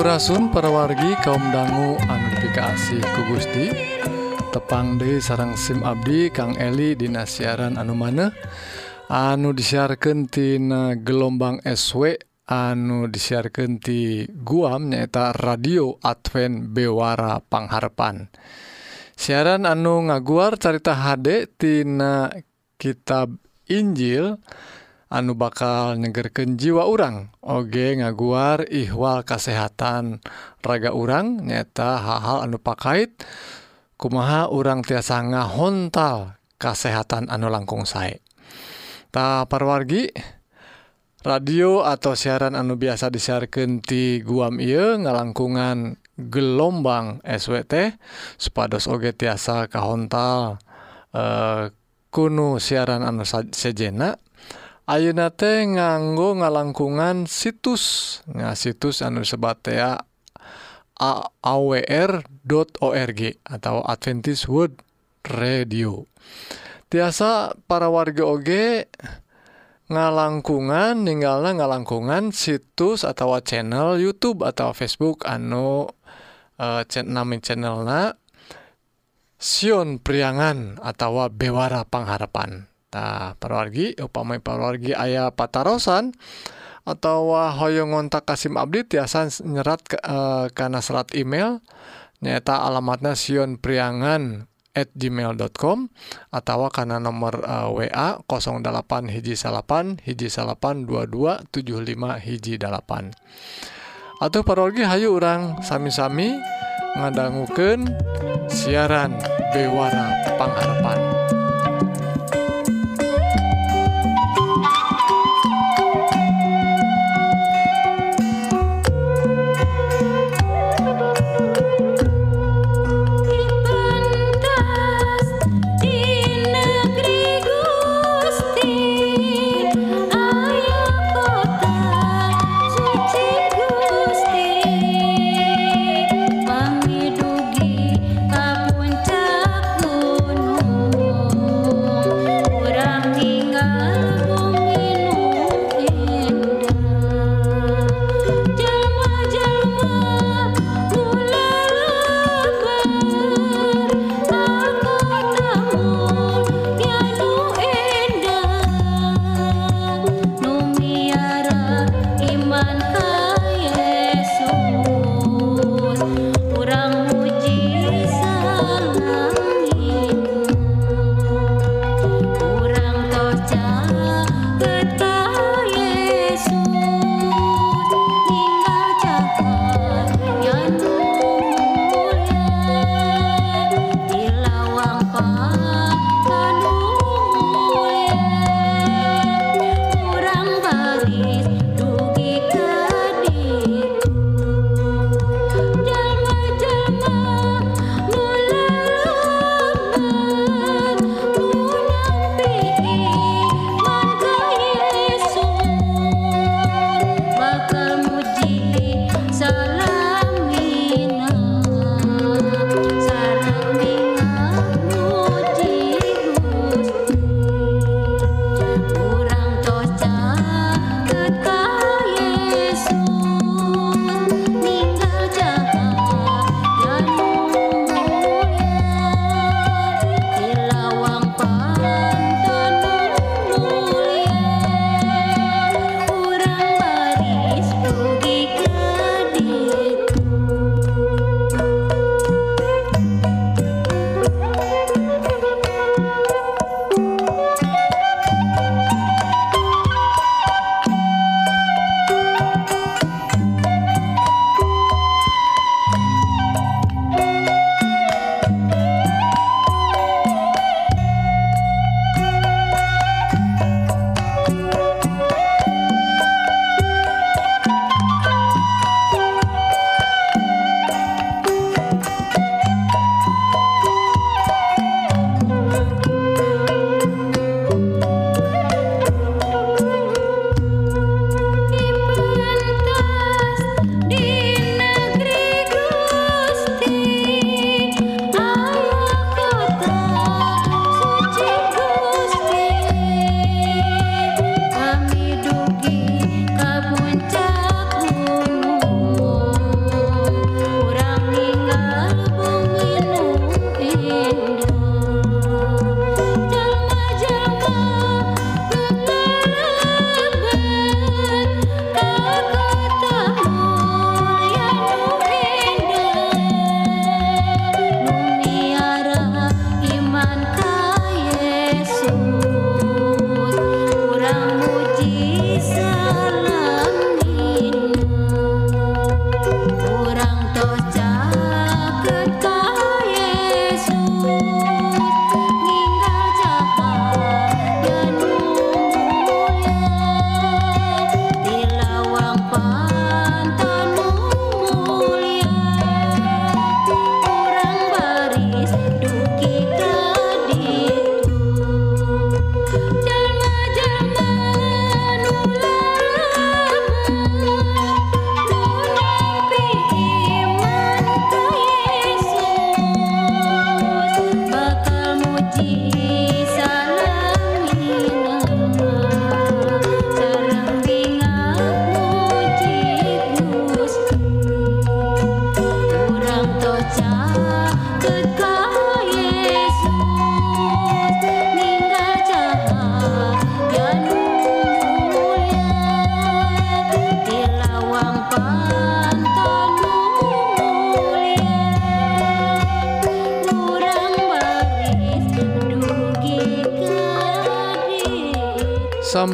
Sampurasun parawargi kaum dangu anufikasi ku Gusti tepang di sarang SIM Abdi Kang Eli Dina siaran anu maneh anu disiarkantina gelombang SW anu disiarkan ti Guam nyaeta radio Advent Bewara Pangharpan. Siaran anu ngaguar carita HD tina kitab Injil dan anu bakal nyegerken jiwa urang. Oge ngaguar ihwal kesehatan raga urang nyata hal-hal anu pakait kumaha urang tiasa ngahontal kesehatan anu langkung sae. Ta parwargi radio atau siaran anu biasa disiarkan ti Guam Ieu ngalangkungan gelombang SWT supados oge tiasa kahontal eh, kuno siaran anu sejena. Sejenak Aunate nganggo ngalangkungan situs. Nga situs anu sebatea awr.org atau Adventis Wood radio. Tiasa para warga OG ngalangkungan meninggalnya ngalangkungan situs atau channel YouTube atau Facebook anu nami channel na Sion priangan atau bewara pengharapan perwargi upama parwargi ayah patarosan atau Hoyo ngontak Kasim Abdi tiasan nyerat karena serat email nyata alamatnya Sion priangan gmail.com atau karena nomor WA 08 hiji salapan hiji salapan 2275 hiji 8 atau parologi Hayu orang sami-sami ngadangguken siaran bewara pengharapan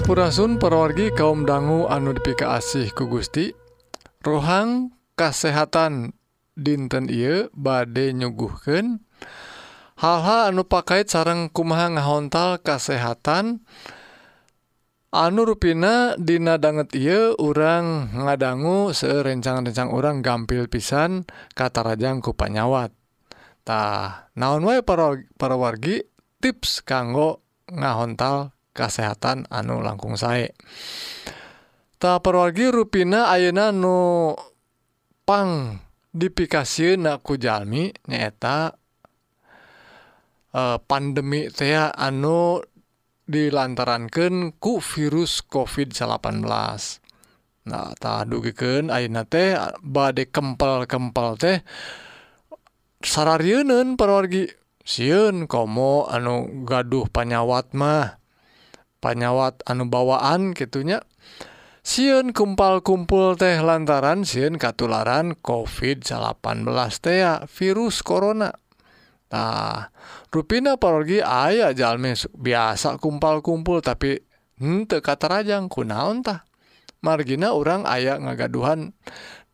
Hampurasun perwargi kaum dangu anu dipika asih ku Gusti rohang kasehatan dinten I bade nyuguhken hal-hal anu pakaiit sarang kumaha ngahontal kasehatan anu ruina dinadangget ia orang ngadanggu serencang-rencang orang gampil pisan kata Rajang kupanyawatah naon wa para, para wargi tips kanggo ngahontal kesehatan anu langkung sae. Tak perwargi ruina Ayeuna nupang dipikasi naku Jami neta e, eh, pandemi saya anu dilantarankan ku virus COVID-18 nah tak dugiken Aina teh badai kempel-kempel teh Sararnen perwargi siun komo anu gaduh panyawat mah. panyawat anu bawaan gitunya siun kumpal-kumpul teh lantaran siun katularan COVID-18 tea virus corona. Nah ruina parogi ayah jalmi biasa kumpal-kumpul tapi hente kata rajang kunaontah margina orang ayah ngagaduhan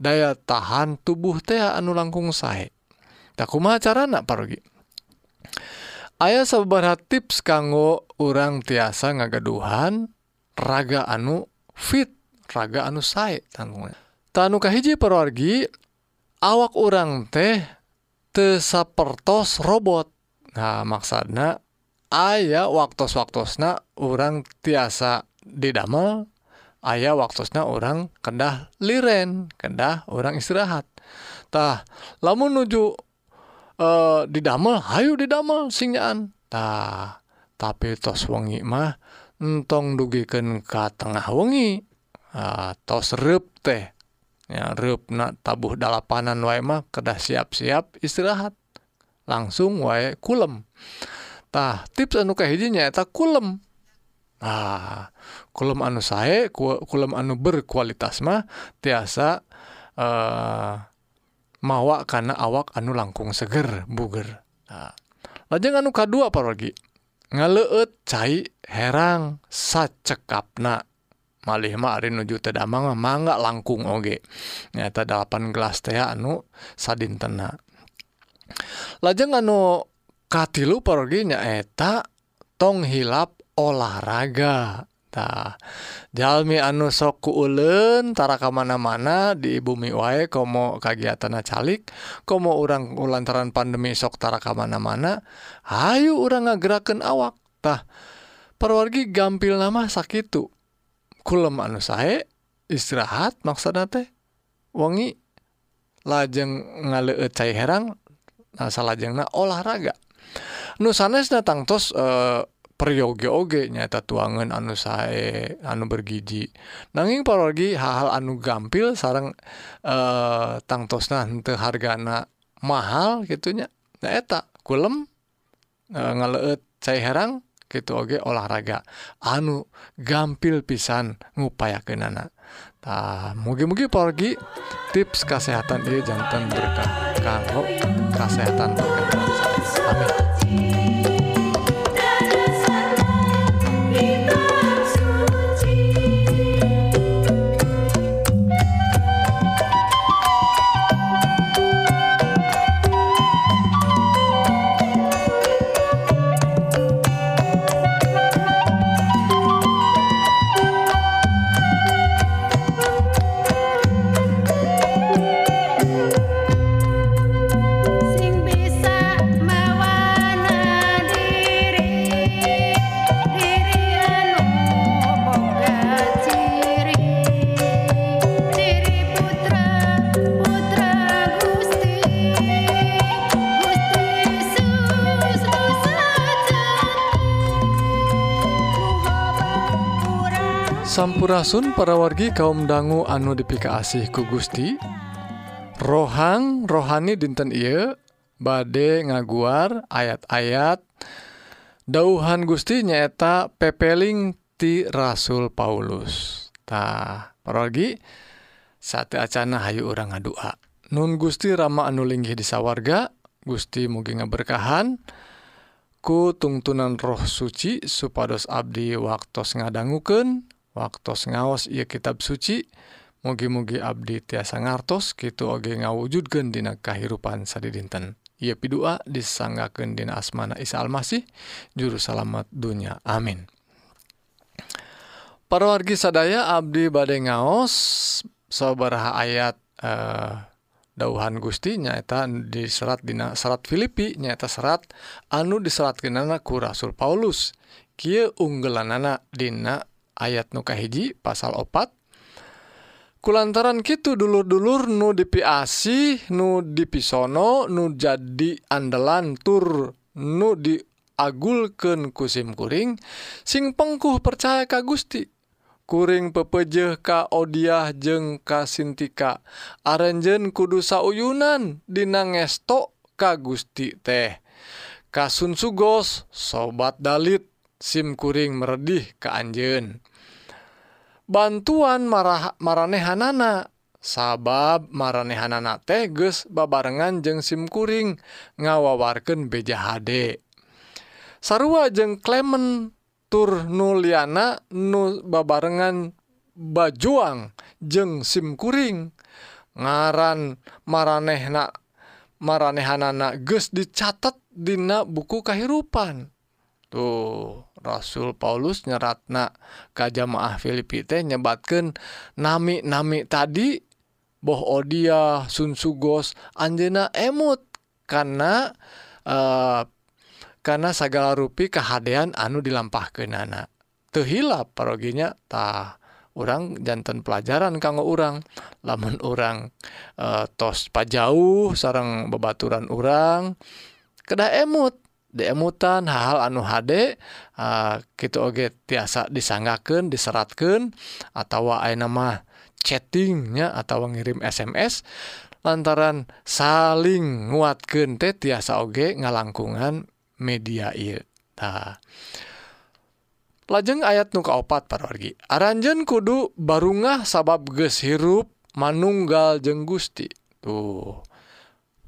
daya tahan tubuh teh anu langkung sae. Tak kumaha carana parogi? aya sabara tips kanggo orang tiasa ngagaduhan raga anu fit raga anu sae tanggung tanu kahiji perwargi awak orang teh tesapertos robot. Nah maksudnya aya waktu-waktusna orang tiasa didamel aya waktusnya orang kedah liren kedah orang istirahattah lamun nuju uh, didamel Hayu didamel singaantah tapi tos wengi mah entong dugiken ka tengah wengi uh, tos rep teh ya rep na tabuh dalapanan wae mah kedah siap-siap istirahat. Langsung wae kulem tah tips anu kahijinya eta kulem ah kulem anu sae kulem anu berkualitas mah tiasa eh uh, mawa karena awak anu langkung seger buger. Nah, lajeng anu K2 lagi ngaleut cair herang sacekapna. Malih Marin nuju tedamang mangga langkung oge. Nyata 8 gelas teh anu sadin tena lajeng anu katilu perginya eta tong hilap olahraga. Tah anu sok kuulentara ke mana-mana di bumi wae komo kagiatan calik komo orang lantaran pandemi soktara ke mana-mana Ayu orang awak awaktah perwargi gampil nama sakit kulem anu sae istirahat maksana teh wongi lajeng ngale cair herang nah, olahraga. Nusanes datang tos eh, peryoge ogenya tatuangan anu sae anu bergiji. Nanging parorgi hal-hal anu gampil sarang eh tangtosna henteu hargana mahal gitunya nah eta kulem e, ngaleut cai herang gitu oge olahraga anu gampil pisan ngupayakeun anak tah mugi-mugi parorgi tips kesehatan ieu jantan berkah kanggo kesehatan berkah. Urasun para wargi kaum dangu anu dipikaasih ku Gusti. Rohang rohani dinten I bade ngaguar ayat-ayat. Dauhan Gusti nyaeta pepeling ti Rasul Paulustah pergi saat Acana Hayu orang ngadua. Nun Gusti Rama anu linggih di sawwarga Gusti mugi ngaberkahan. Ku tungtunan roh suci supados Abdi waktu ngadanguken waktu ngaos ia kitab suci mugi-mugi Abdi tiasa ngartos gitu Oge ngawujud gendina kehidupan sad dinten ia pi2 disanggakendina asmana Isa Almasih juru salamet dunia amin. Parawargi sadaya Abdi badai ngaos soberha ayat eh dauhan Gustinyaeta di serat Di serat Filipi nyata serat anu diseratkan anakku Rasul Paulus. Ki unggelan anak Dina ayat nukahiji pasal opat. Kulantaran gitu dulur-dulur nu dipiasi nu dipisono nu jadi andalan tur nu diagulken kusimkuring sing pengkuh percaya ka Gusti. Kuring pepejeh ka Odiah jeng kasintika arenjen kudu sauyunan dinangesto ka Gusti teh. Kasun Sugos sobat Dalit. SIMkuring meredih ke Anjeun. Bantuan marah maranehanana. Sabab maranehanana teh geus babarengan jeung SIMkuring ngawawarkeun HD. Sarua jeung Clement tur nuliana nu babarengan bajuang jeung SIMkuring ngaran maranehna maranehanana geus dicatat dina buku kahirupan. Tuh. Rasul Paulus nyeratna kajjamaah Filipi teh nyebatkan nami-nami tadi boh Odia Sunsugos Anjena emut karena eh, karena segala rupi kehadian anu dilampahkan nana tehhilap paroginyatah orang jantan pelajaran kanggo orang lamun orang eh, tos pajauh sarang bebaturan orang kedah emut. emutan hal-hal anu HD gitu oge tiasa disanggaken diseratkan atau nama chattingnya atau ngirim SMS lantaran saling nguatkan teh tiasa oge ngalangkungan media il lajeng ayat nuka opat parorgi aranjen kudu barungah sabab ges hirup manunggal jeng Gusti. Tuh.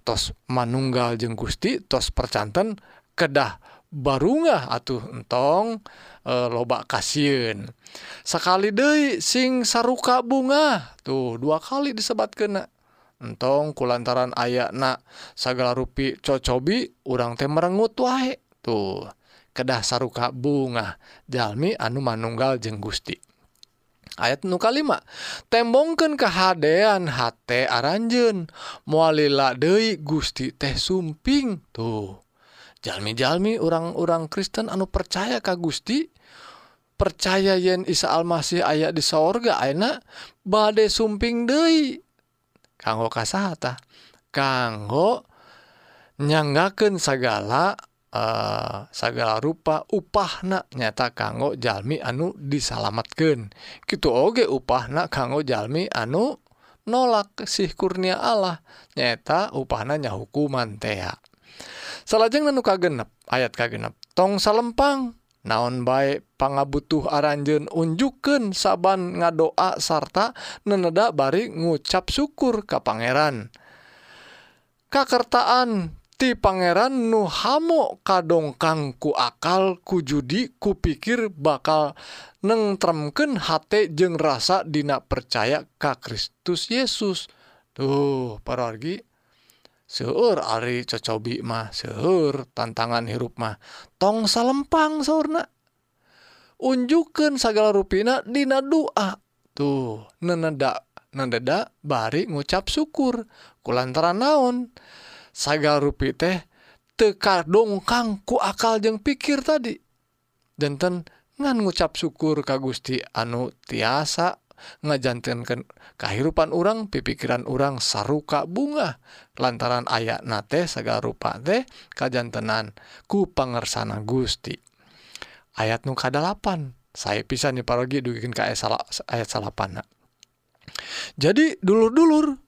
Tos manunggal jeng Gusti tos percanten kedah barunga atuh entong eh, e, lobak kasihun sekali De sing saruka bunga tuh dua kali disebat kena entong kulantaran ayakna segala rupi cocobi urang teh merenggut wae tuh. Kedah saruka bunga Jalmi anu manunggal jeng Gusti. Ayat nu kalima tembongken kehaan H aranjen mualila De Gusti teh sumping tuh. jalmi-jalmi orang-orang Kristen anu percaya Ka Gusti percaya yen Isa Almasih ayat di sorga enak badai sumping Dei kanggo kasata kanggo nyanggaken segala uh, eh, segala rupa upahna. Nyata kanggo jalmi anu disalamatkan gitu oge upahna kanggo jalmi anu nolak sih kurnia Allah. Nyata upahnanya hukuman tea salahjeng nu kagenep ayat ka genep tongsa lempang naon baik pangabutuh aranjen unjuken saban ngadoa sarta nenedak bari ngucap syukur ka Pangeran. Kakertaan ti Pangeran Nuhamo kadongkang ku akal kujudi kupikir bakal nengtremken hate jeng rasa dina percaya ka Kristus Yesus. Tuh parorgi seueur Ari cocobi mah seueur tantangan hirup mah. Tong salempang sauna unjukkan segala ruina dina doa tuh neneda neneda bari ngucap syukur. Kulantaran naon? Segala rupi teh teka dongkang ku akal jeung pikir tadi. Danten ngan ngucap syukur ka Gusti anu tiasa ngajantankan kehidupan orang pipikiran orang saruka bunga. Lantaran ayat nate sega rupa teh kajantenan ku pangersana Gusti. Ayat nu 8 saya pisan nih parogi dugikin ke ayat salah ayat jadi dulur-dulur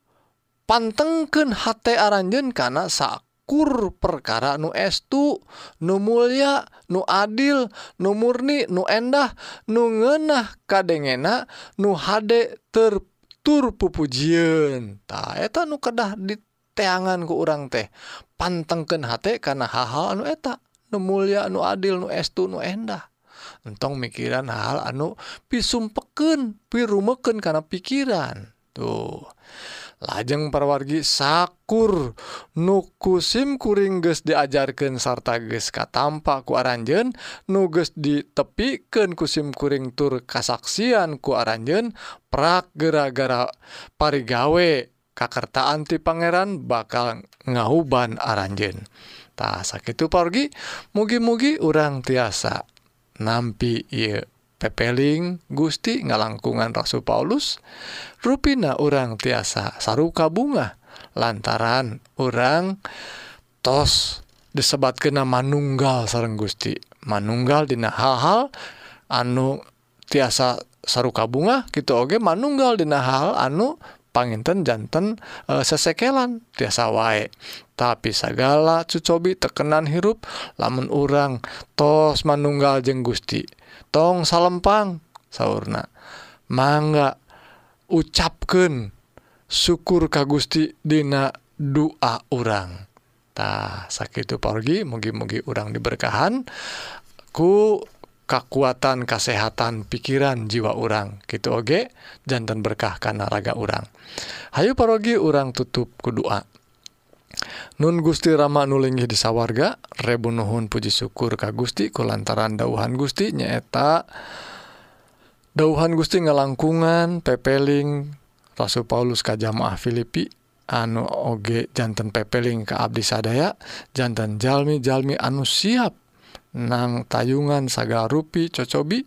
pantengken hate aranjen karena sak kur perkara nu estu nu mulia nu adil nu murni nu endah nu ngenah kadengena nu hade tertur pupujian ta eta nu kedah di teangan ku urang teh. Pantengken hate karena hal-hal anu eta. Nu mulia nu adil nu estu nu endah. Entong mikiran hal anu pisum peken pirumeken karena pikiran. Tuh. lajeng perwargi sakur. Nukusimkuring ge diajarkan sarta ges katampa ku aranjen nuges ditepiken kusimkuring tur kasaksian ku aranjen prak gara-gara parigawe. Kakerta ti Pangeran bakal ngahuban aranjen tak sakit pergi mugi-mugi orang tiasa nampi ieu. pepeling Gusti ngalangkungan Rasul Paulus ruina orang tiasa saruka bunga lantaran orang tos disebat kena manunggal sarang Gusti. Manunggal dina hal-hal anu tiasa saruka bunga gitu oge manunggal dina hal anu panginten jantan e, sesekelan tiasa wae. Tapi segala cucobi tekenan hirup lamun orang tos manunggal jeng Gusti. tong salempang sauna mangga ucapkan syukur Ka Gusti Dina doa orangtah sakit pergi mugi-mugi orang diberkahan ku kekuatan kesehatan pikiran jiwa orang gitu oge jantan berkah karena raga orang Hayu parogi orang tutup kedua Nun Gusti Rama nulingi di sawwarga Rebu Nuhun Puji syukur Ka Gusti ku lantaran dauhan Gusti nyaeta dauhan Gusti ngalangkungan pepeling Rasul Paulus Kajamaah Filipi anu Ogejantan pepeling ke Abdi sadayajannten Jami Jami anu siap nang tayungan Saga rupi cocobi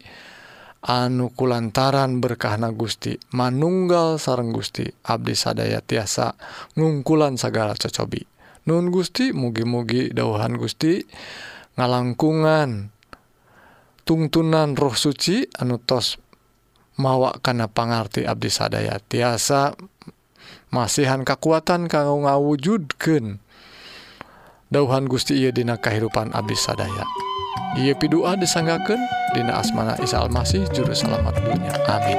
anuku lantaran berkahna Gusti manunggal sareng Gusti Abdi sadaya tiasa ngungkulan segala cocobi Nun Gusti mugi-mugi dauhan Gusti ngalangkungan tuntunan roh suci anutos mawak kana pangarti Abdi sadaya. Tiasa masihan kekuatan kanggo ngawujudken dauhan Gusti ia dina kehidupan Abdi sadaya. Ia pidua disanggaken Dina asmana Isa Almasih juru selamat dunia amin.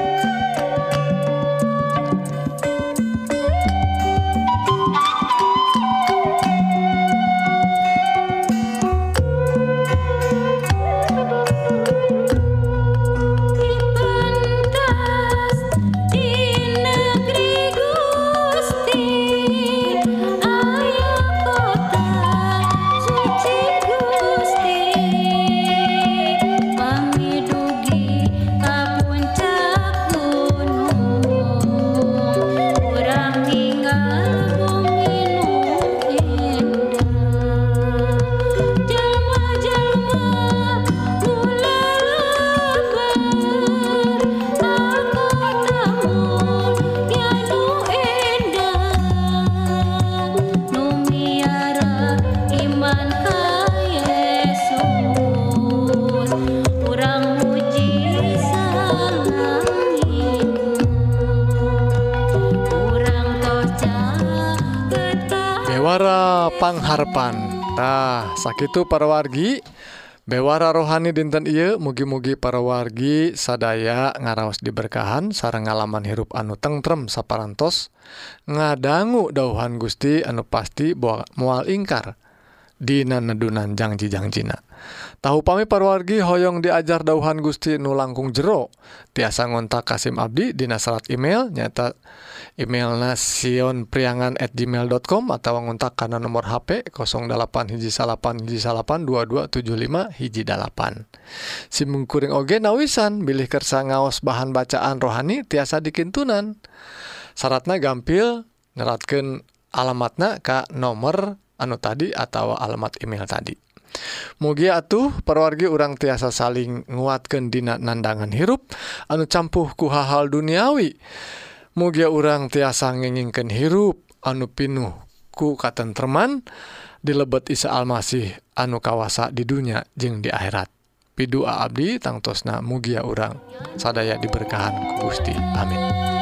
Arpantah sakit parawargi bewara rohani dinten Iye mugi-mugi parawargi sadaya ngaraos diberkahan sarang ngalaman hirup anu tengrem saparantos ngadanggu dauhan Gusti anu pasti mual ingkar. Dina nedunan jangjijang Cina tahu pami parwargi Hoong diajar dauhan Gusti nu langkung jero. Tiasa ngontak Kasim Abdi Dina salat email nyata email nasion priangan at gmail.com atau ngontak karena nomor HP 08 hiji salapan hiji salapan 2275 hiji dalapan. Simkuring oge nawisan bilih kersa ngaos bahan bacaan rohani tiasa dikintunan. Syaratnya gampil neratkan alamatnya Ka nomor anu tadi atau alamat email tadi. Mugia atuh perwargi orang tiasa saling nguatkan dina nandangan hirup anu campuh ku hal-hal duniawi. Mugia orang tiasa ngingingkan hirup anu pinuh ku katentreman dilebet Isa Almasih anu kawasa di dunia jeung di akhirat. Pidua Abdi tangtosna mugia orang sadaya diberkahan ku Gusti. Amin.